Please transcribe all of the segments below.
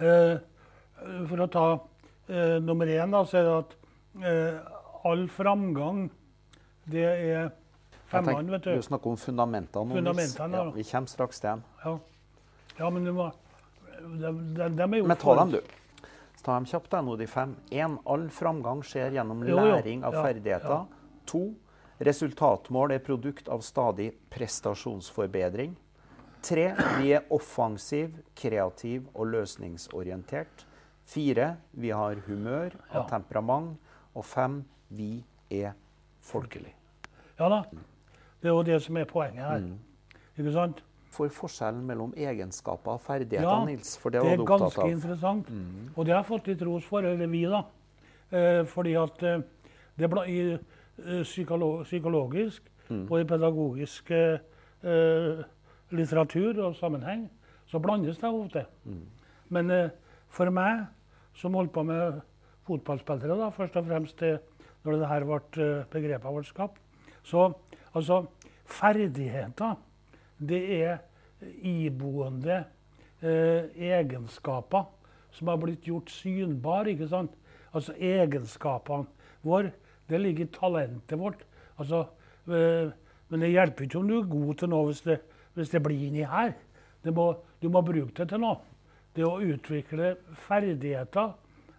Eh, for å ta eh, nummer én, da, så er det at eh, all framgang, det er femmene, vet Du du. snakker om fundamentene. Fundamentene, ja. Vi kommer straks til dem. Ja. ja, men du må de, de, de er jo Men ta dem, du. Ta dem kjapt, nå, de fem. Én, all framgang skjer gjennom Jo, jo. læring av Ja, ferdigheter. To, resultatmål er produkt av stadig prestasjonsforbedring. Tre, vi er offensiv, kreativ og løsningsorientert. Fire, vi har humør og temperament. Og fem, vi er folkelig. Ja da. Det er jo det som er poenget her. Mm. Ikke sant? For forskjellen mellom egenskaper og ferdigheter, Ja, Nils, for det Det er ganske interessant. Og det har jeg fått litt ros for, eller vi, da. Eh, fordi at eh, det ble, i eh, psykolo psykologisk og i pedagogisk eh, eh, litteratur og sammenheng så blandes det ofte. Men eh, for meg, som holdt på med fotballspillere, da, først og fremst det, når det her ble, eh, begrepet ble skapt, så altså ferdigheter, det er iboende eh, egenskaper som har blitt gjort synbare. ikke sant? Altså egenskapene våre, det ligger i talentet vårt. Altså, eh, men det hjelper ikke om du er god til noe hvis det, hvis det blir inni her. Det må, du må bruke det til noe. Det å utvikle ferdigheter,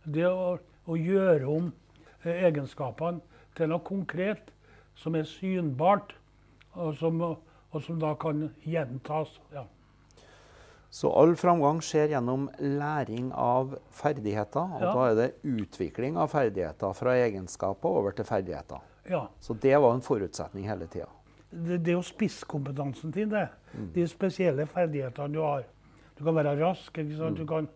det å, å gjøre om eh, egenskapene til noe konkret som er synbart, og som, og som da kan gjentas. Ja. Så all framgang skjer gjennom læring av ferdigheter. Og Ja. da er det utvikling av ferdigheter fra egenskaper over til ferdigheter. ja. Så det var en forutsetning hele tida. Det, det er jo spisskompetansen din, det. De spesielle ferdighetene du har. Du kan være rask, ikke sant? du kan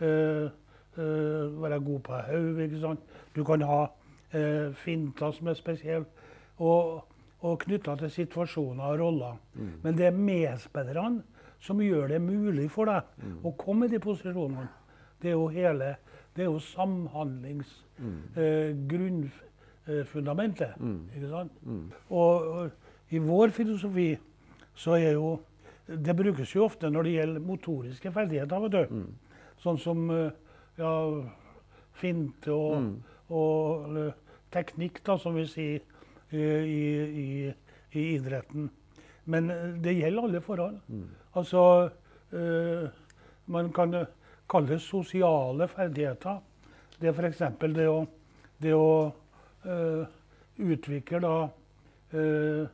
øh, øh, være god på hodet. Du kan ha øh, finter som er spesielle, og, og knytta til situasjoner og roller. Men det er medspillerne som gjør det mulig for deg å komme i de posisjonene. Det er jo hele Det er jo samhandlings eh, grunnfundamentet. Ikke sant? Og, og i vår filosofi så er jo Det brukes jo ofte når det gjelder motoriske ferdigheter. vet du. Sånn som eh, ja, finte og, og eller, teknikk, da, som vi sier i, i, i, i idretten. Men eh, det gjelder alle forhold. Altså eh, Man kan eh, kalle det sosiale ferdigheter. Det er f.eks. det å, det å eh, utvikle da eh,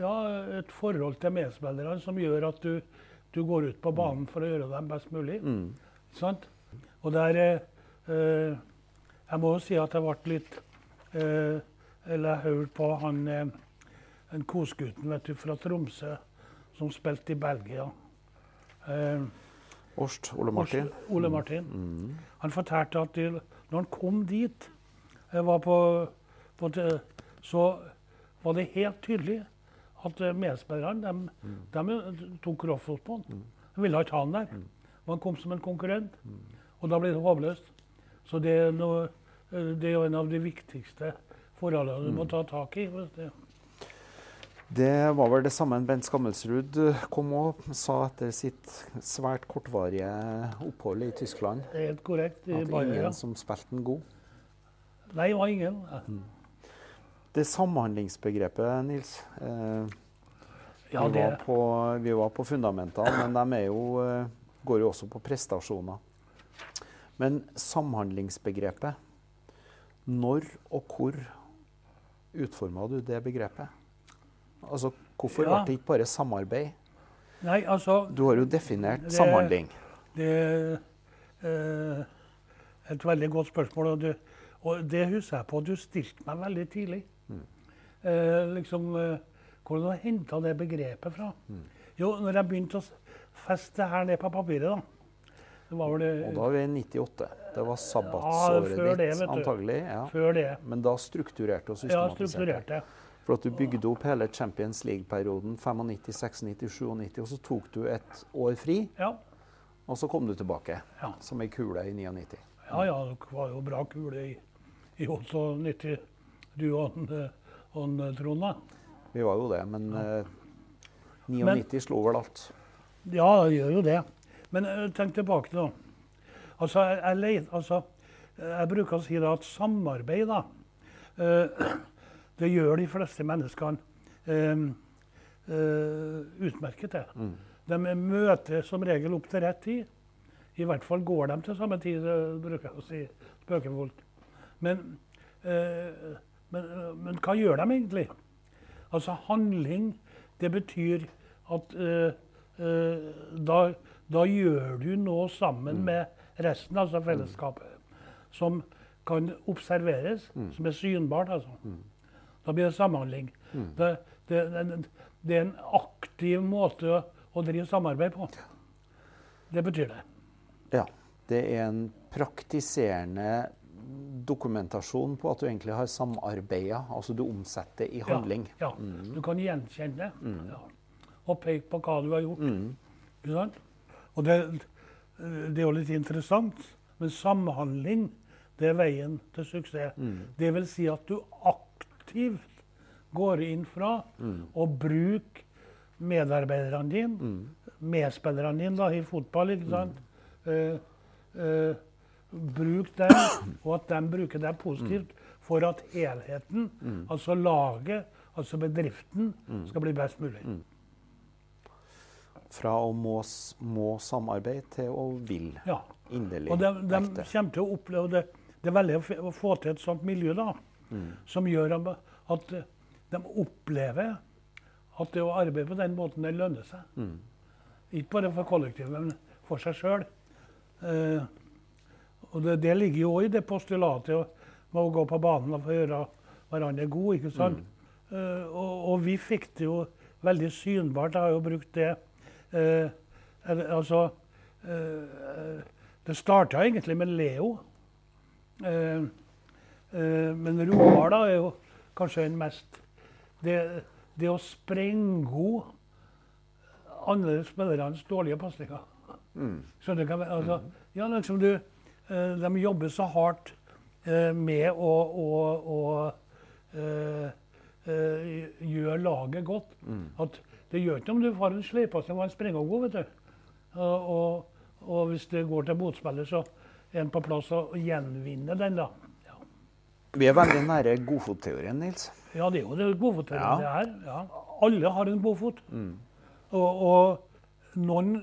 ja, et forhold til medspillerne som gjør at du, du går ut på banen for å gjøre dem best mulig. Sant? Og der eh, Jeg må jo si at jeg ble litt eh, Eller jeg hørte på han eh, en kosgutten vet du, fra Tromsø som spilte i Belgia. Eh, Orst Ole Martin. Ole Martin. Han fortalte at de, når han kom dit, eh, var på, på så var det helt tydelig at eh, medspillerne de, de tok Roffos på han. De ville ikke ha han der. Og han kom som en konkurrent. Og da ble det håpløst. Så det er, noe, eh, det er jo en av de viktigste forholdene du må ta tak i. det- Det var vel det samme Bent Skammelsrud eh, kom og sa etter sitt svært kortvarige opphold i Tyskland. Det er helt korrekt. i At ingen som spilte den god. Nei, det var ingen. Det samhandlingsbegrepet, Nils. Eh, Ja, vi, var på, vi var på fundamentene, men de jo, eh, går jo også på prestasjoner. Men samhandlingsbegrepet Når og hvor utforma du det begrepet? Altså, Hvorfor Ja. ble det ikke bare samarbeid? nei, altså Du har jo definert Det- samhandling. Det er eh, et veldig godt spørsmål. Og, du, og det husker jeg på du stilte meg veldig tidlig. Eh, liksom, eh, hvor du henta det begrepet fra. Jo, når jeg begynte å feste det her ned på papiret, da Det var vel det, Og da er vi i 98. Det var Ja, sabbatsåret før det, ditt, antagelig. Ja. før det. Men da strukturerte og Ja, systematiserte. Ja, For at du bygde opp hele Champions League-perioden 95, 96, 97, og så tok du et år fri, Ja. og så kom du tilbake Ja. som ei kule i 99. ja, ja, det var jo bra kule i, i 98, du og, han, eh, Trond. Vi var jo det, men eh, 99 slo vel alt. Ja, det gjør jo det. Men eh, tenk tilbake, da. Altså, jeg, altså, jeg bruker å si at samarbeid, da eh, Det gjør de fleste menneskene eh, eh, utmerket til. Mm. De møter som regel opp til rett tid. I hvert fall går de til samme tid, bruker jeg å si spøkefullt. Men, eh, men, men hva gjør de egentlig? Altså handling, det betyr at uh, uh, da, da gjør du noe sammen med resten, altså fellesskapet, som kan observeres, som er synbart. altså. Da blir det samhandling. Det, det, det, det er en aktiv måte å, å drive samarbeid på. Det betyr det. Ja. Det er en praktiserende dokumentasjon på at du egentlig har samarbeida. Altså du omsetter i handling. Ja, ja. Du kan gjenkjenne det. Ja. Og peke på hva du har gjort. Ikke sant? Og det, det er jo litt interessant, men samhandling det er veien til suksess. Det vil si at du aktivt går inn fra og bruker medarbeiderne dine, medspillerne dine da, i fotball, ikke sant? Uh, eh, bruk den, og at de bruker deg positivt for at helheten, altså laget, altså bedriften, skal bli best mulig. Fra å må, må samarbeide til å vil. Ja. Inderlig. Og de, de kommer til å oppleve det. Det er veldig å, få til et sånt miljø da, som gjør at de opplever at det å arbeide på den måten, det lønner seg. Ikke bare for kollektivet, men for seg sjøl. Eh, og det, det ligger jo òg i det postulatet med å gå på banen og få gjøre hverandre gode. ikke sant? Eh, og, og vi fikk det jo veldig synbart. Jeg har jo brukt det er- Altså uh, Det starta egentlig med Leo. Men Roar da er jo kanskje den mest Det, det å sprenge andre spillernes dårlige pasninger. Skjønner du hva jeg? Altså, ja, liksom du, de jobber så hardt eh, med å, å, å eh, eh, gjøre laget godt at det gjør ikke om du får en sleipasning og en springer god, vet du. Og, og, hvis det går til motspiller, så er en på plass og gjenvinner den, da. Ja, Vi er veldig nære godfotteorien, Nils. ja det er jo det godfotteorien Ja. det er. Ja. Alle har en godfot. Og, og noen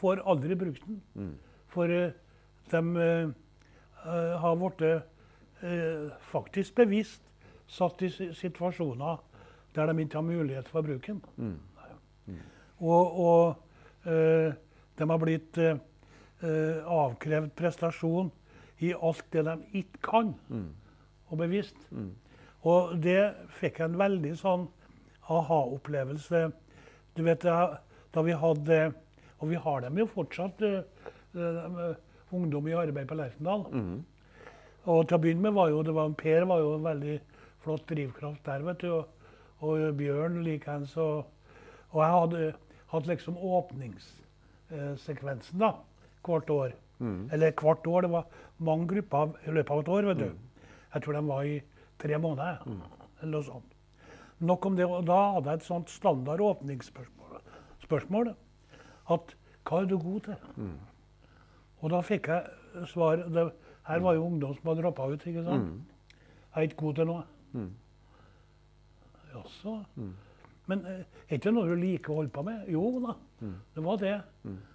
får aldri brukt den. For eh, de eh, eh, har blitt eh, faktisk bevisst satt i situasjoner der de ikke har mulighet for å bruke den. Og, og eh, de har blitt eh, avkrevd prestasjon i alt det de ikke kan, og bevisst. Og det fikk jeg en veldig sånn aha-opplevelse. Du vet, da, vi hadde Og vi har dem jo fortsatt, eh, ungdom i arbeid på Lerkendal. Og til å begynne med var jo, det var, Per var jo en veldig flott drivkraft der, vet du. Og, og Bjørn likeens. Og, og jeg hadde hatt liksom åpningssekvensen da, hvert år. Eller hvert år. Det var mange grupper i løpet av et år. vet du. Jeg tror de var i tre måneder. eller noe sånt. Nok om det. Og da hadde jeg et sånt standard åpningsspørsmål. Spørsmål, at hva er du god til? Og da fikk jeg svar det, Her var jo ungdom som hadde droppa ut. ikke sant? Jeg er ikke god til noe. Jaså? Men eh, er ikke noe du liker å holde på med? Jo da, det var det.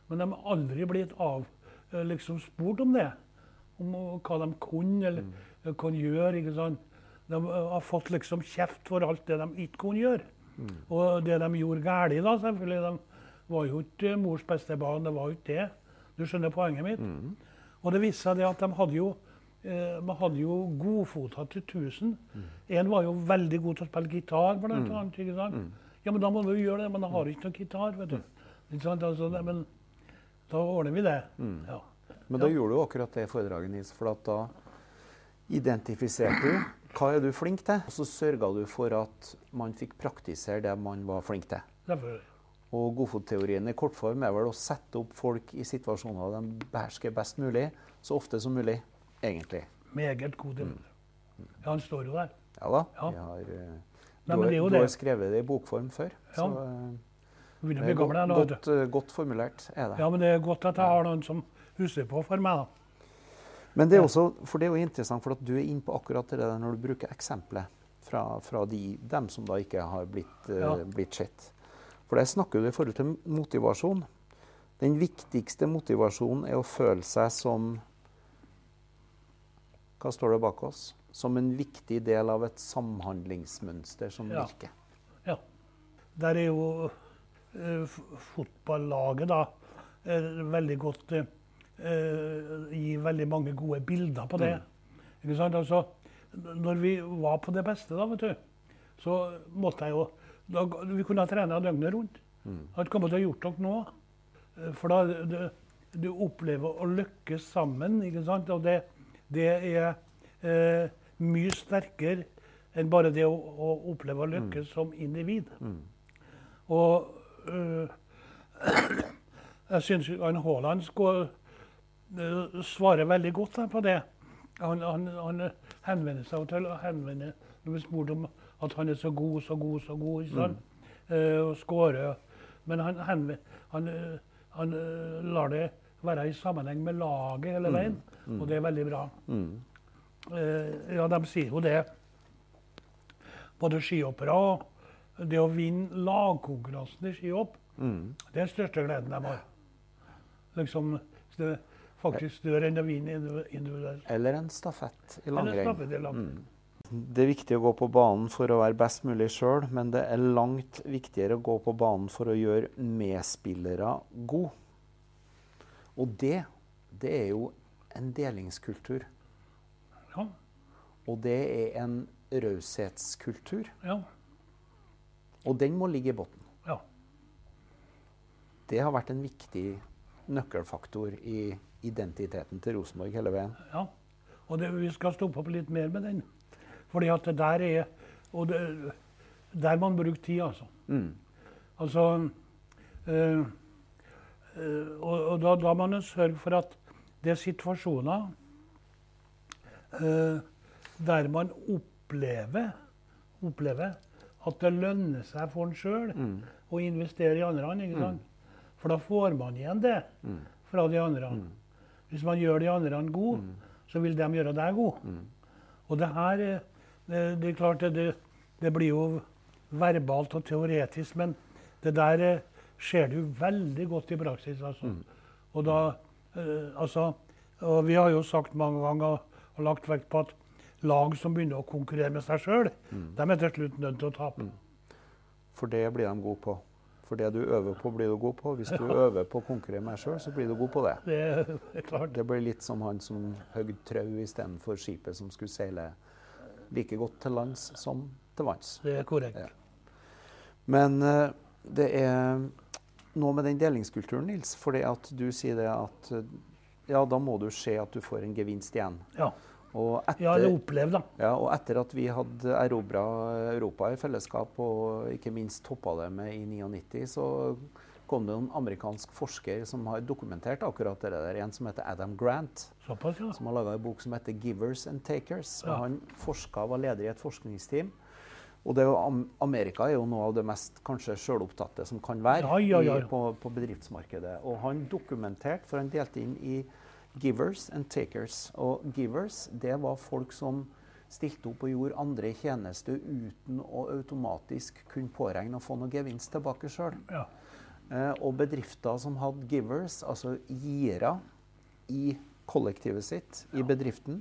Men de har aldri blitt av, eh, liksom spurt om det. Om eh, hva de kunne eller mm. kunne gjøre. ikke sant? De eh, har fått liksom kjeft for alt det de ikke kunne gjøre. Og det de gjorde galt, da, selvfølgelig. De var jo ikke mors beste barn. Det var jo ikke det. Du skjønner poenget mitt? Og det viste seg det at de hadde jo eh, man hadde jo godfota til 1000. En var jo veldig god til å spille gitar, blant annet. ikke sant? Ja, men da må du jo gjøre det, men da har du ikke noe gitar, vet du. Ikke sant? Altså, det, men da ordner vi det. Ja. Men da gjorde du akkurat det foredraget, Nils. For at da identifiserte du hva er du flink til, og så sørga du for at man fikk praktisere det man var flink til. Derfor. Og godfotteorien i kortform er vel å sette opp folk i situasjoner de behersker best mulig, så ofte som mulig, egentlig. Meget god til Ja, han står jo der. Ja da. Ja. Vi har, eh, Nei, du, det har, du har det. skrevet det i bokform før. Ja. Så det er godt, vet du. godt, eh, godt formulert er det. Ja, men det er godt at jeg har noen som husker på for meg. da. Men det er også, for det er jo interessant, for at du er inne på akkurat det der når du bruker eksempelet fra, fra de, dem som da ikke har blitt, eh, Ja. blitt sett. For der snakker du i forhold til motivasjon. Den viktigste motivasjonen er å føle seg som Hva står det bak oss? Som en viktig del av et samhandlingsmønster som Ja. virker. Ja. Der er jo eh, fotballaget da veldig godt eh, Gir veldig mange gode bilder på det. Ikke sant? Altså, når vi var på det beste, da, vet du, så måtte jeg jo da, Vi kunne ha trena døgnet rundt. Mm. Hadde kommet til å gjort dere nå. Eh, For da du, du opplever å lykkes sammen, ikke sant? Og det, det er eh, mye sterkere enn bare det å, å oppleve å lykkes som individ. Mm. Og øh, jeg syns Haaland skal øh, svare veldig godt på det. Han, han, han henvender seg til henvender, henvende når vi spurte om at han er så god, så god, så god. ikke sant? Eh, og skårer. Men han, han, han, øh, han øh, lar det være i sammenheng med laget hele veien, og det er veldig bra. Mm. Eh, ja, de sier jo det. Både skihoppere og det å vinne lagkonkurransen i skihopp, Mm. det er den største gleden de har. Liksom, det er faktisk større enn å vinne individuelt. Eller en stafett i langrenn. Det er viktig å gå på banen for å være best mulig sjøl, men det er langt viktigere å gå på banen for å gjøre medspillere gode. Og det, det er jo en delingskultur. Ja, Og det er en raushetskultur. ja, Og den må ligge i bunnen. ja. Det har vært en viktig nøkkelfaktor i identiteten til Rosenborg hele veien. ja. Og det, vi skal stoppe opp litt mer med den. Fordi at det der er og det, Der man bruker tid, altså. Mm. Altså øh, øh, Og, og da, da må man sørge for at det er situasjoner øh, der man opplever, opplever at det lønner seg for en sjøl Mm. å investere i andre. ikke sant? For da får man igjen det Mm. fra de andre. Hvis man gjør de andre gode, så vil de gjøre deg god. Mm. Og det her eh, det, det er klart det, det, blir jo verbalt og teoretisk, men det der eh, ser du veldig godt i praksis. altså. Mm. Og da, eh, altså, og vi har jo sagt mange ganger og lagt vekt på at lag som begynner å konkurrere med seg sjøl, Mm. de er til slutt nødt til å tape. For det blir de gode på. For det du øver på, blir du god på. Hvis du øver på å konkurrere med deg sjøl, så blir du god på det. Det er klart. Det blir litt som han som høgde trau istedenfor skipet som skulle seile like godt til lands som til vanns. Det er korrekt. Ja. Men uh, det er noe med den delingskulturen, Nils. fordi at du sier det at eh, ja, da må du se at du får en gevinst igjen. Ja. Og ja, etter, det opplevd, da. ja, og etter at vi hadde erobra Europa i fellesskap, og ikke minst toppa det med i 99, så kom det en amerikansk forsker som har dokumentert akkurat det der. En som heter Adam Grant, Såpass, ja. som har laga en bok som heter 'Givers and Takers'. Ja. Han forska, var leder i et forskningsteam. Og det er jo, Amerika er jo noe av det mest kanskje sjølopptatte som kan være Ja. I, på, på bedriftsmarkedet. Og han dokumenterte, for han delte inn i givers and takers. Og givers, det var folk som stilte opp og gjorde andre tjenester uten å automatisk kunne påregne å få noe gevinst tilbake sjøl. ja. Eh, og bedrifter som hadde givers, altså giere, i kollektivet sitt, i bedriften,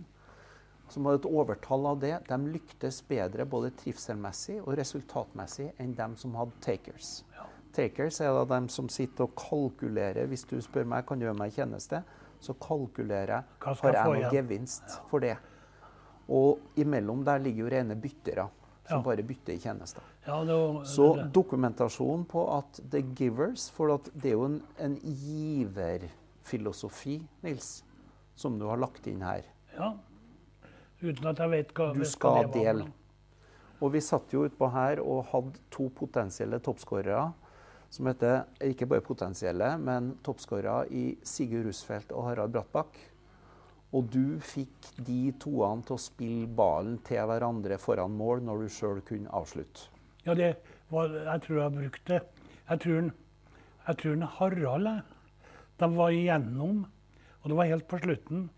som hadde et overtall av det, de lyktes bedre både trivselmessig og resultatmessig enn dem som hadde takers. Takers er da dem som sitter og kalkulerer. Hvis du spør meg kan du gjøre meg tjeneste, så kalkulerer jeg har jeg få noe gevinst for det. Og imellom der ligger jo rene byttere, som Ja. bare bytter i tjenester. ja det, var- Så det, dokumentasjon på at the givers For at det er jo en, en giverfilosofi, Nils, som du har lagt inn her. ja. Uten at jeg vet hva Du skal hva dele. Og vi satt jo utpå her og hadde to potensielle toppskårere. Som heter ikke bare potensielle, men toppskårere i Sigurd Rusfeldt og Harald Brattbakk. Og du fikk de toene til å spille ballen til hverandre foran mål når du sjøl kunne avslutte. Ja, det var, jeg tror jeg brukte det. Jeg tror, jeg tror Harald De var igjennom, og det var helt på slutten.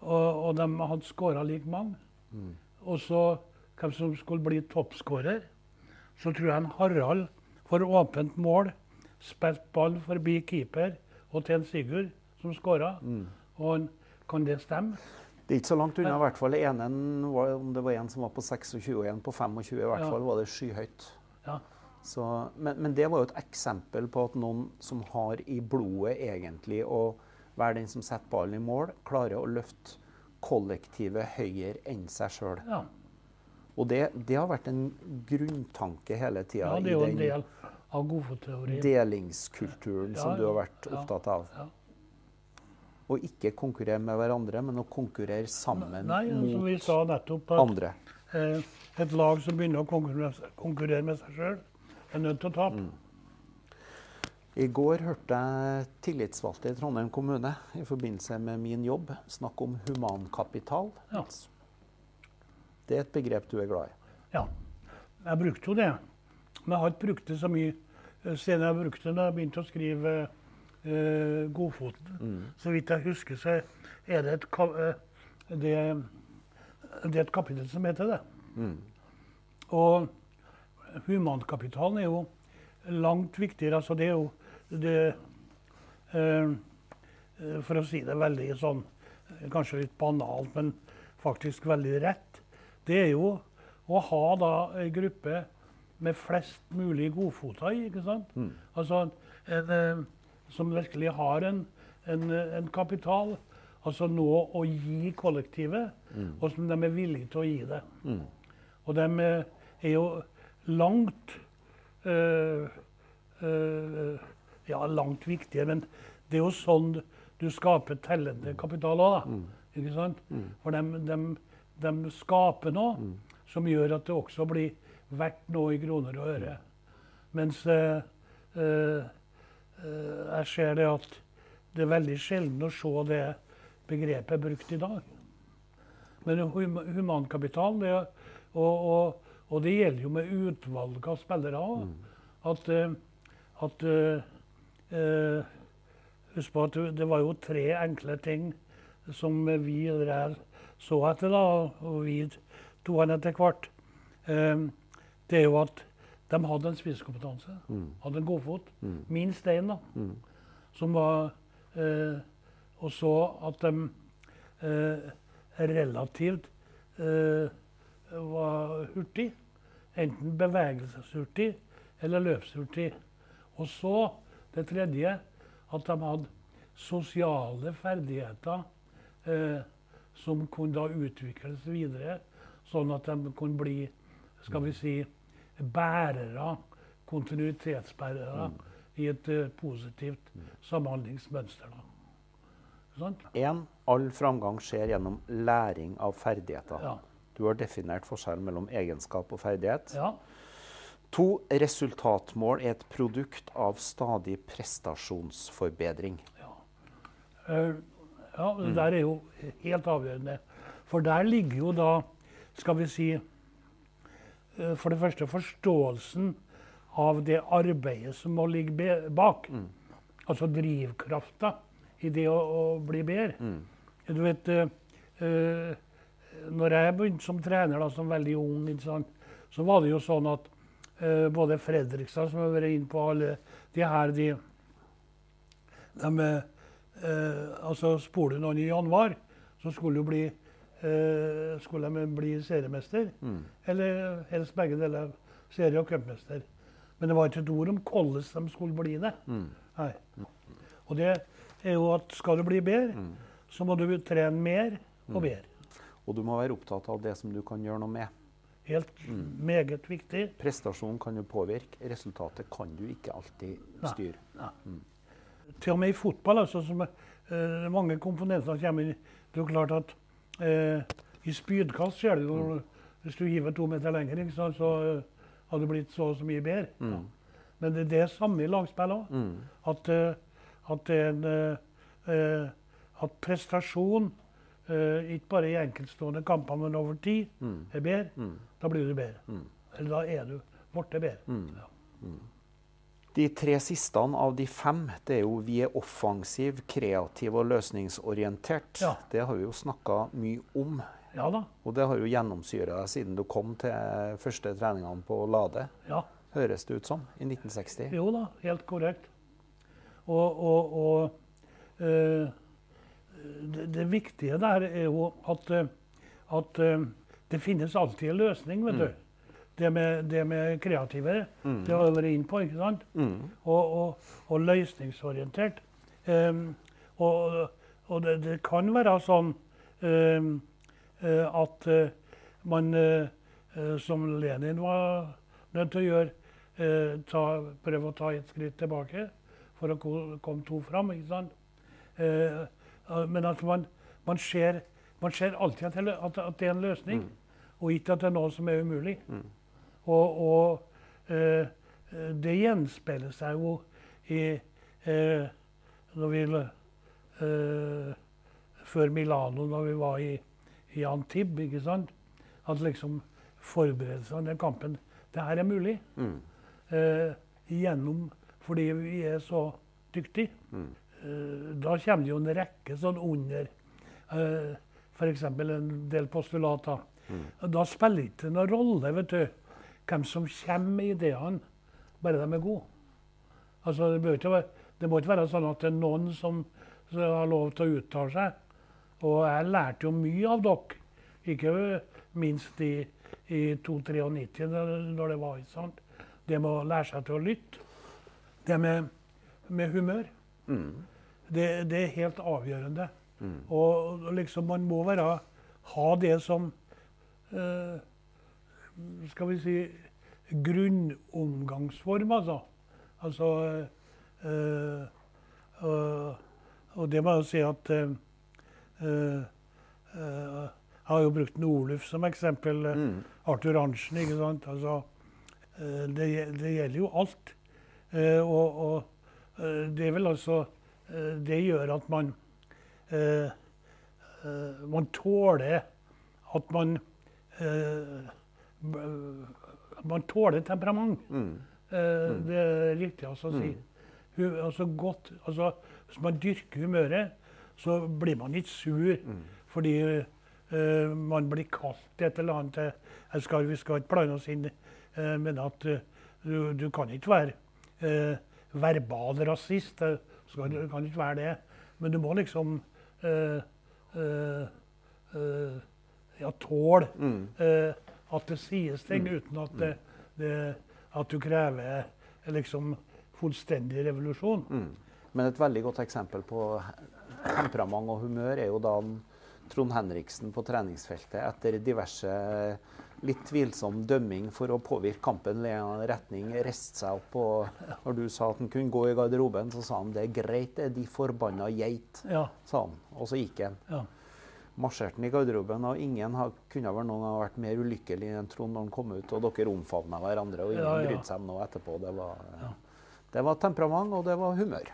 og, og de hadde skåra like mange. Mm. Og så hvem som skulle bli toppskårer. Så tror jeg Harald for åpent mål spilte ball forbi keeper og til en Sigurd som skåra. Mm. Kan det stemme? Det er ikke så langt unna. i hvert fall. Enen om det var en som var på 26 og en på 25, i hvert Ja. fall var det skyhøyt. Ja. Så, men, men det var jo et eksempel på at noen som har i blodet egentlig å være den som setter ballen i mål, klarer å løfte kollektivet høyere enn seg sjøl. ja. Og det, det har vært en grunntanke hele tida ja i den del av godfotteorien. delingskulturen som du har vært ja. opptatt av. Å ikke konkurrere med hverandre, men å konkurrere sammen Nei, som vi sa nettopp, at andre. eh, et lag som begynner å konkurrere, konkurrere med seg sjøl, er nødt til å tape. Mm. I går hørte jeg tillitsvalgte i Trondheim kommune i forbindelse med min jobb snakke om humankapital. Ja. Det er et begrep du er glad i. Ja. Jeg brukte jo det. Men jeg har ikke brukt det så mye eh, siden jeg brukte det da jeg begynte å skrive eh, Godfoten. Mm. Så vidt jeg husker, så er det et, eh, det, det er et kapittel som heter det. Mm. Og humankapitalen er jo langt viktigere. Altså det er jo det eh, For å si det veldig sånn Kanskje litt banalt, men faktisk veldig rett. Det er jo å ha da ei gruppe med flest mulig godfoter i, ikke sant? Mm. Altså en, eh, som virkelig har en, en, en kapital. Altså noe å gi kollektivet, Mm. og som de er villige til å gi det. Mm. Og de er jo langt øh, øh, Ja, langt viktige, men det er jo sånn du skaper tellende kapital òg, da. Mm. Ikke sant? Mm. For de, skaper noe Mm. som gjør at det også blir verdt noe i kroner og øre. Mens øh, jeg ser det at det er veldig sjelden å se det begrepet brukt i dag. Men hum humankapital, det, og, og, og det gjelder jo med utvalg av spillere òg. Mm. At, eh, at uh, eh, Husk på at det- det var jo tre enkle ting som vi der så etter, da, og vi to han etter hvert. Uh, det er jo at de hadde en spisskompetanse. Mm. Hadde en godfot. Mm. Minst én, da. Mm. Som var eh, Og så at de eh, relativt eh, var hurtig. Enten bevegelseshurtig eller løpshurtig. Og så det tredje at de hadde sosiale ferdigheter eh, som kunne da utvikles videre, sånn at de kunne bli skal vi si, bærere, kontinuitetsbærere, i et uh, positivt samhandlingsmønster. En, all framgang skjer gjennom læring av ferdigheter. Ja. Du har definert forskjellen mellom egenskap og ferdighet. ja. To, resultatmål er et produkt av stadig prestasjonsforbedring. Eh, ja, det der er jo helt avgjørende. For der ligger jo da, skal vi si For det første forståelsen av det arbeidet som må ligge bak. Mm. Altså drivkrafta i det å, å bli bedre. Mm. Du vet eh, eh, Når jeg begynte som trener, da, som veldig ung, sant, så var det jo sånn at uh, både Fredrikstad, som har vært inne på alle de her, de, de uh, Altså, spor du noen i januar, så skulle du bli eh, skulle de bli seriemester. Mm. Eller helst begge deler. Serie- og cupmester. Men det var ikke et ord om hvordan de skulle bli det. Mm. Nei. Og det er jo at skal du bli bedre, Mm. så må du trene mer og Mm. bedre. Og du må være opptatt av det som du kan gjøre noe med. Helt Mm. meget viktig. Prestasjon kan du påvirke, resultatet kan du ikke alltid Nei. styre. Til og med i fotball, altså, som uh, mange komponenter kommer inn. Det er jo klart at eh, i spydkast ser du Mm. Hvis du hiver to meter lenger, sant, så eh, har du blitt så og så mye bedre. Mm. Ja. Men det er det samme i lagspill òg. Mm. At, uh, at, det en, eh, at prestasjon, ikke bare i enkeltstående kamper, men over tid, Mm. er bedre. Mm. Da blir du bedre. Mm. Eller da er du blitt bedre. Mm. Ja. De tre siste av de fem det er jo vi er offensiv, kreativ og løsningsorientert. Ja. Det har vi jo snakka mye om. Ja da. Og det har jo gjennomsyra deg siden du kom til første treningene på Lade. Ja. Høres det ut som, i 1960. Jo da, helt korrekt. Og, og, og øh, det, det viktige der er jo at, eh, at eh, det finnes alltid en løsning, vet du. Det med, det med kreative, det har jeg vært inne på, ikke sant? Mm. Og, og, og løsningsorientert. Um, og og det, det kan være sånn eh, at uh, man, eh, som Lenin var nødt til å gjøre, uh, ta, prøve å ta et skritt tilbake for å komme to fram. ikke sant? Men at man, man, ser, man ser alltid at, at, det er en løsning, og ikke at det er noe som er umulig. Og, og eh, det gjenspeiler seg jo i eh, når vi, eh, Før Milano, da vi var i, i Antib, ikke sant? At liksom forberedelsene til kampen Det her er mulig. Mm. Eh, gjennom fordi vi er så dyktige. Eh, da kommer det jo en rekke sånn under eh, F.eks. en del postulater. Da spiller det ikke noen rolle vet du, hvem som kommer med ideene, bare de er gode. Altså, det, ikke det må ikke være sånn at det er noen som, som har lov til å uttale seg. Og jeg lærte jo mye av dere, ikke minst i, i 293, når det var ikke sant? Det med å lære seg til å lytte. Det med, med humør. Det, det er helt avgjørende. Og liksom man må være, ha det som eh, Skal vi si grunnomgangsform, altså. Altså øh, og, og det må jeg jo si at øh, Jeg har jo brukt Norluf som eksempel. Mm. Arthur Arntzen, ikke sant. Altså, det, det gjelder jo alt. Og, og det er vel altså Det gjør at man Man tåler at man Man tåler temperament. Mm. Eh, Det er riktig altså å si. Hu, altså godt, altså, hvis man dyrker humøret, så blir man ikke sur fordi eh, man blir kalt et eller annet. eh, skal, vi skal ikke blande oss inn, eh, men at eh, du, du kan ikke være eh, verbal rasist. Skal, du kan ikke være det. Men du må liksom eh, eh, eh, ja, tåle Mm. At det sies ting uten at, det, det, at du krever liksom fullstendig revolusjon. Mm. Men et veldig godt eksempel på temperament og humør er jo da Trond Henriksen på treningsfeltet etter diverse litt tvilsom dømming for å påvirke kampen i en retning, reiste seg opp og Når du sa at han kunne gå i garderoben, så sa han det er greit, det er de forbanna geit, Ja, sa han. Og så gikk han. ja. Marsjerte han i garderoben, og ingen har, kunne vel noen ha vært mer ulykkelig enn Trond når han kom ut, og dere omfavna hverandre, og ingen Ja, ja. brydde seg om noe etterpå. Det var, det var temperament, og det var humør.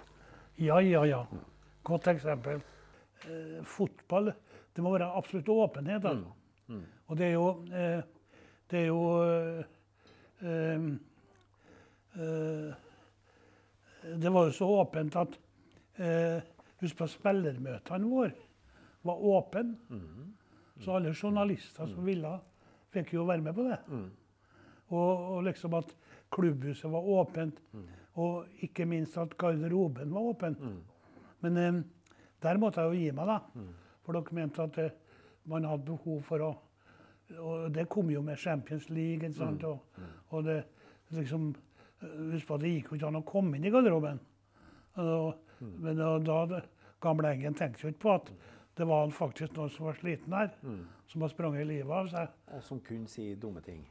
Ja, ja, ja. Godt eksempel. Eh, fotball Det må være absolutt åpenhet. Altså. Og det er jo eh, Det er jo eh, eh, Det var jo så åpent at eh, Husk på spillermøtene våre var åpne. Så alle journalister som ville, fikk jo være med på det. Og, og liksom at klubbhuset var åpent. Og ikke minst at garderoben var åpen. Men um, der måtte jeg jo gi meg, da. For dere mente at eh, man hadde behov for å Og det kom jo med Champions League. sant? Og, og det liksom eh, Husk på at det gikk jo ikke an å komme inn i garderoben. Og, Men da, da gamle Engen tenkte jo ikke på at det var han faktisk noen som var sliten her, som har sprunget livet av seg. Og som kunne si dumme ting.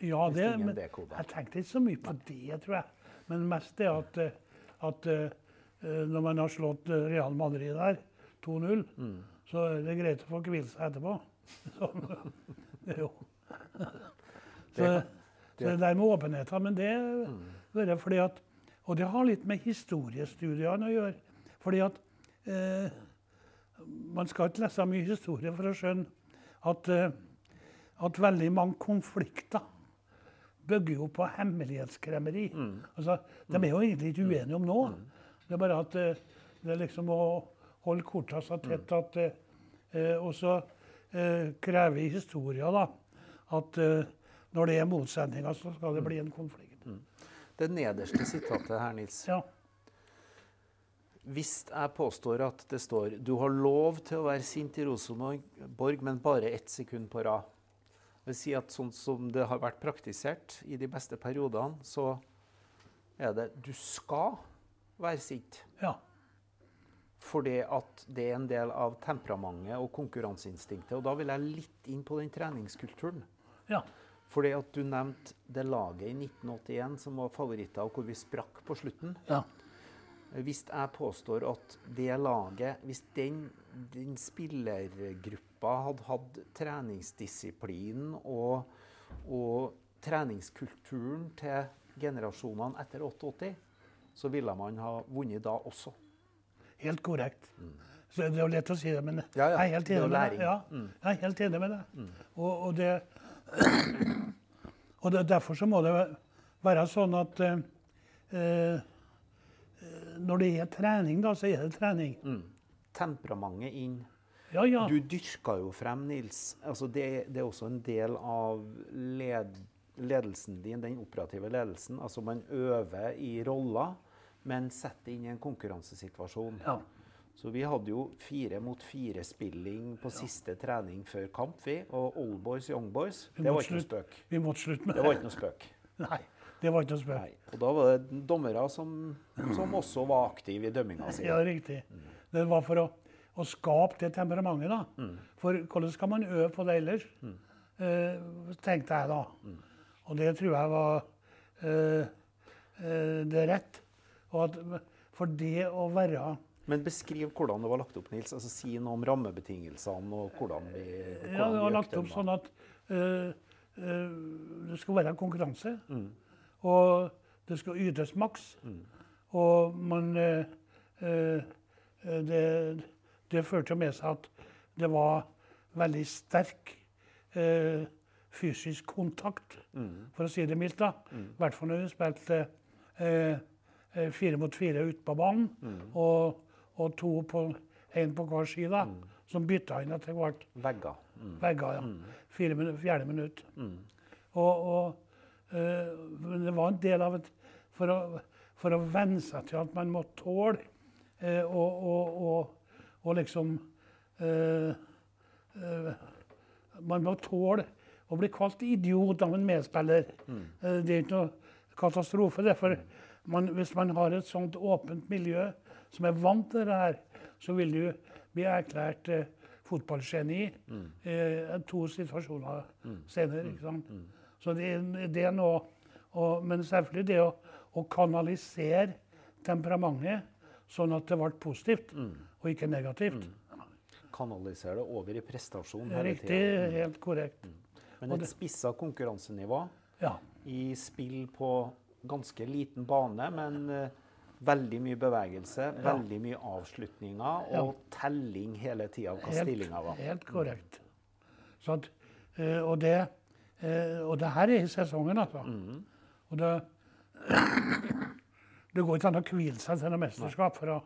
Ja, det, men jeg tenkte ikke så mye på det, tror jeg. Men mest det at, eh, at eh, eh, når man har slått Real Madrid der, 2-0, Mm. så er det greit å få hvile seg etterpå. Så, jo. Så, Det- så det der med åpenheten, men det er fordi at Og det har litt med historiestudiene å gjøre. Fordi at eh, man skal ikke lese mye historie for å skjønne at, eh, at veldig mange konflikter bygger jo på hemmelighetskremmeri. Altså, de er jo egentlig ikke uenige om noe. Det er bare at eh, det er liksom å holde korta så tett at eh, Og så krever historia da, at når det er motsetninger, så skal det bli en konflikt. Det nederste sitatet her, Nils. Ja. Hvis jeg påstår at det står du har lov til å være sint i Rosenborg, men bare ett sekund på rad. Det vil si at sånn som det har vært praktisert i de beste periodene, så er det du skal være sint. ja. Fordi at det er en del av temperamentet og konkurranseinstinktet. Og da vil jeg litt inn på den treningskulturen. ja. Fordi at du nevnte det laget i 1981 som var favoritter, og hvor vi sprakk på slutten. ja. Hvis jeg påstår at det laget Hvis den, den spillergruppa hadde hatt treningsdisiplinen og, og treningskulturen til generasjonene etter 88, så ville man ha vunnet da også. Helt korrekt. Så det er jo lett å si det, men Mm. Ja, ja. jeg er helt enig med deg. læring. Mm. Ja, jeg er helt enig med deg. Og, og, det, og det, derfor så må det være sånn at eh, eh, når det er trening, da, så er det trening. Temperamentet inn. Ja, ja. Du dyrka jo frem, Nils. Altså det, det er også en del av led, ledelsen din, den operative ledelsen. Altså man øver i roller, men setter inn i en konkurransesituasjon. ja. Så vi hadde jo fire mot fire-spilling på siste trening før kamp, vi. Og Young Boys, det var ikke noe spøk. Vi måtte slutte med det. Det var ikke noe spøk. Nei, det var ikke noe spøk. Nei. Og da var det dommere som, som også var aktive i dømminga si. Ja, riktig. Det var for å, å skape det temperamentet, da. For hvordan skal man øve på det ellers? Eh, tenkte jeg da. Og det tror jeg var eh, eh, det rett. Og at, for det å være Men beskriv hvordan det var lagt opp, Nils. Altså Si noe om rammebetingelsene og hvordan vi hvordan Ja, det var lagt opp sånn at eh, eh, det skulle være konkurranse. Og det skal ytes maks. Og man eh, eh, det, det førte med seg at det var veldig sterk eh, fysisk kontakt, for å si det mildt. da. I hvert fall når vi spilte eh, eh, fire mot fire ute på banen, og, og to på én på hver side, da, som bytta inn etter hvert Vegger. Mm. vegger. ja. Fire minu fjerde minutt. Og, og eh, men det var en del av et For å, for å venne seg til at man må tåle eh, og, og, og, og liksom eh, eh, Man må tåle å bli kalt idiot av en medspiller. Mm. det er ikke noe katastrofe. det, for man, Hvis man har et sånt åpent miljø som er vant til det her, så vil du bli erklært eh, fotballgeni eh, to situasjoner senere. ikke sant? Så det, det er noe og, Men selvfølgelig det å, å kanalisere temperamentet sånn at det ble positivt, og ikke negativt. Kanalisere det over i prestasjon hele er tiden. riktig, tida. helt korrekt. Men et spissa konkurransenivå Ja. i spill på ganske liten bane, men eh, veldig mye bevegelse, veldig mye avslutninger og telling hele tida av hva stillinga var. helt korrekt. Så at, eh, og, det, eh, og det her er i sesongen, altså. Og det, det går ikke an å hvile seg til noe mesterskap for å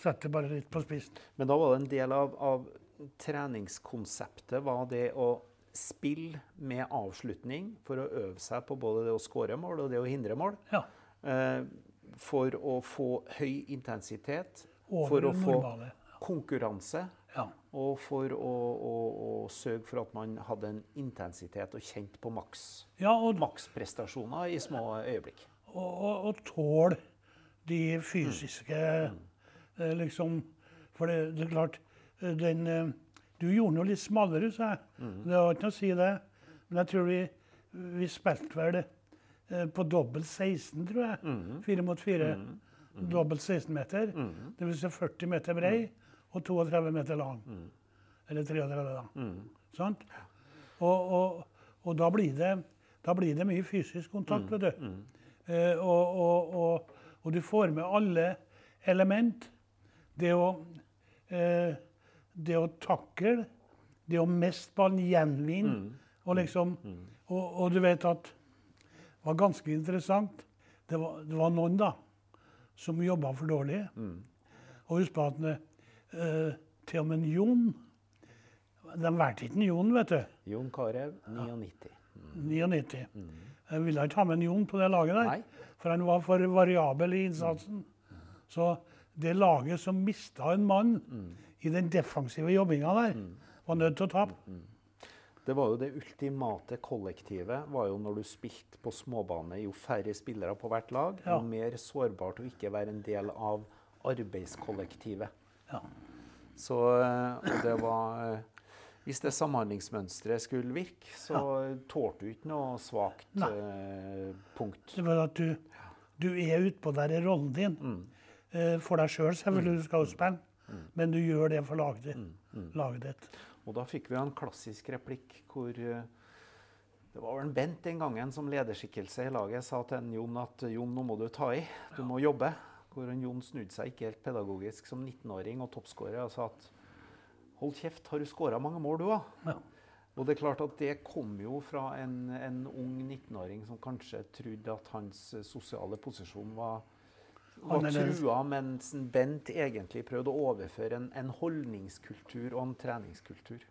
sette bare litt på spissen. Men da var det en del av, av treningskonseptet var det å spille med avslutning for å øve seg på både det å skåre mål og det å hindre mål. Ja. Eh, for å få høy intensitet, Over for å normale. få konkurranse, ja. og for å, å, å sørge for at man hadde en intensitet og kjent på maks. ja og, Maksprestasjoner i små øyeblikk. og, og, og tåle de fysiske eh, liksom For det, det er klart eh, den, eh, Du gjorde den jo litt smalere, sa jeg. Det var ikke noe å si det. Men jeg tror vi, vi spilte vel eh, på dobbelt 16, tror jeg. Fire mot fire. Dobbelt 16 meter. Det vil si 40 meter brei og 32 meter lang. Eller 33, da. Sant? Og, og, og da, blir det, da blir det mye fysisk kontakt, vet du. Eh, og, og, du får med alle element. Det å, eh, det å takle, det å miste ballen, gjenvinne. Og liksom og, og du vet at Det var ganske interessant. Det var, det var noen da som jobba for dårlig. Og husk på at eh, til og med en Jon De valgte ikke en Jon, vet du. Jon Carew, 99. 99. Jeg ville ikke ha med en Jon på det laget der, Nei. for han var for variabel i innsatsen. Så det laget som mista en mann i den defensive jobbinga der, var nødt til å tape. Det var jo det ultimate kollektivet var jo når du spilte på småbane. Jo færre spillere på hvert lag, Ja. jo mer sårbart å ikke være en del av arbeidskollektivet. Ja. Så, eh, og det var eh, Hvis det samhandlingsmønsteret skulle virke, så tålte du ikke noe svakt eh, punkt. Det var at du, du er utpå der i rollen din. Eh, For deg sjøl, selv, selvfølgelig, du skal jo spille. Men du gjør det for laget ditt. Laget ditt. Og da fikk vi en klassisk replikk hvor eh, det var vel Bent den gangen som lederskikkelse i laget sa til en Jon at Jon, nå må du ta i, du må jobbe. Hvor Jon snudde seg ikke helt pedagogisk som 19-åring og toppskårer og sa at hold kjeft, har du skåra mange mål du òg? Ja. Og det er klart at det kom jo fra en, en ung 19-åring som kanskje trodde at hans sosiale posisjon var, var trua, mens Bent egentlig prøvde å overføre en, en holdningskultur og en treningskultur.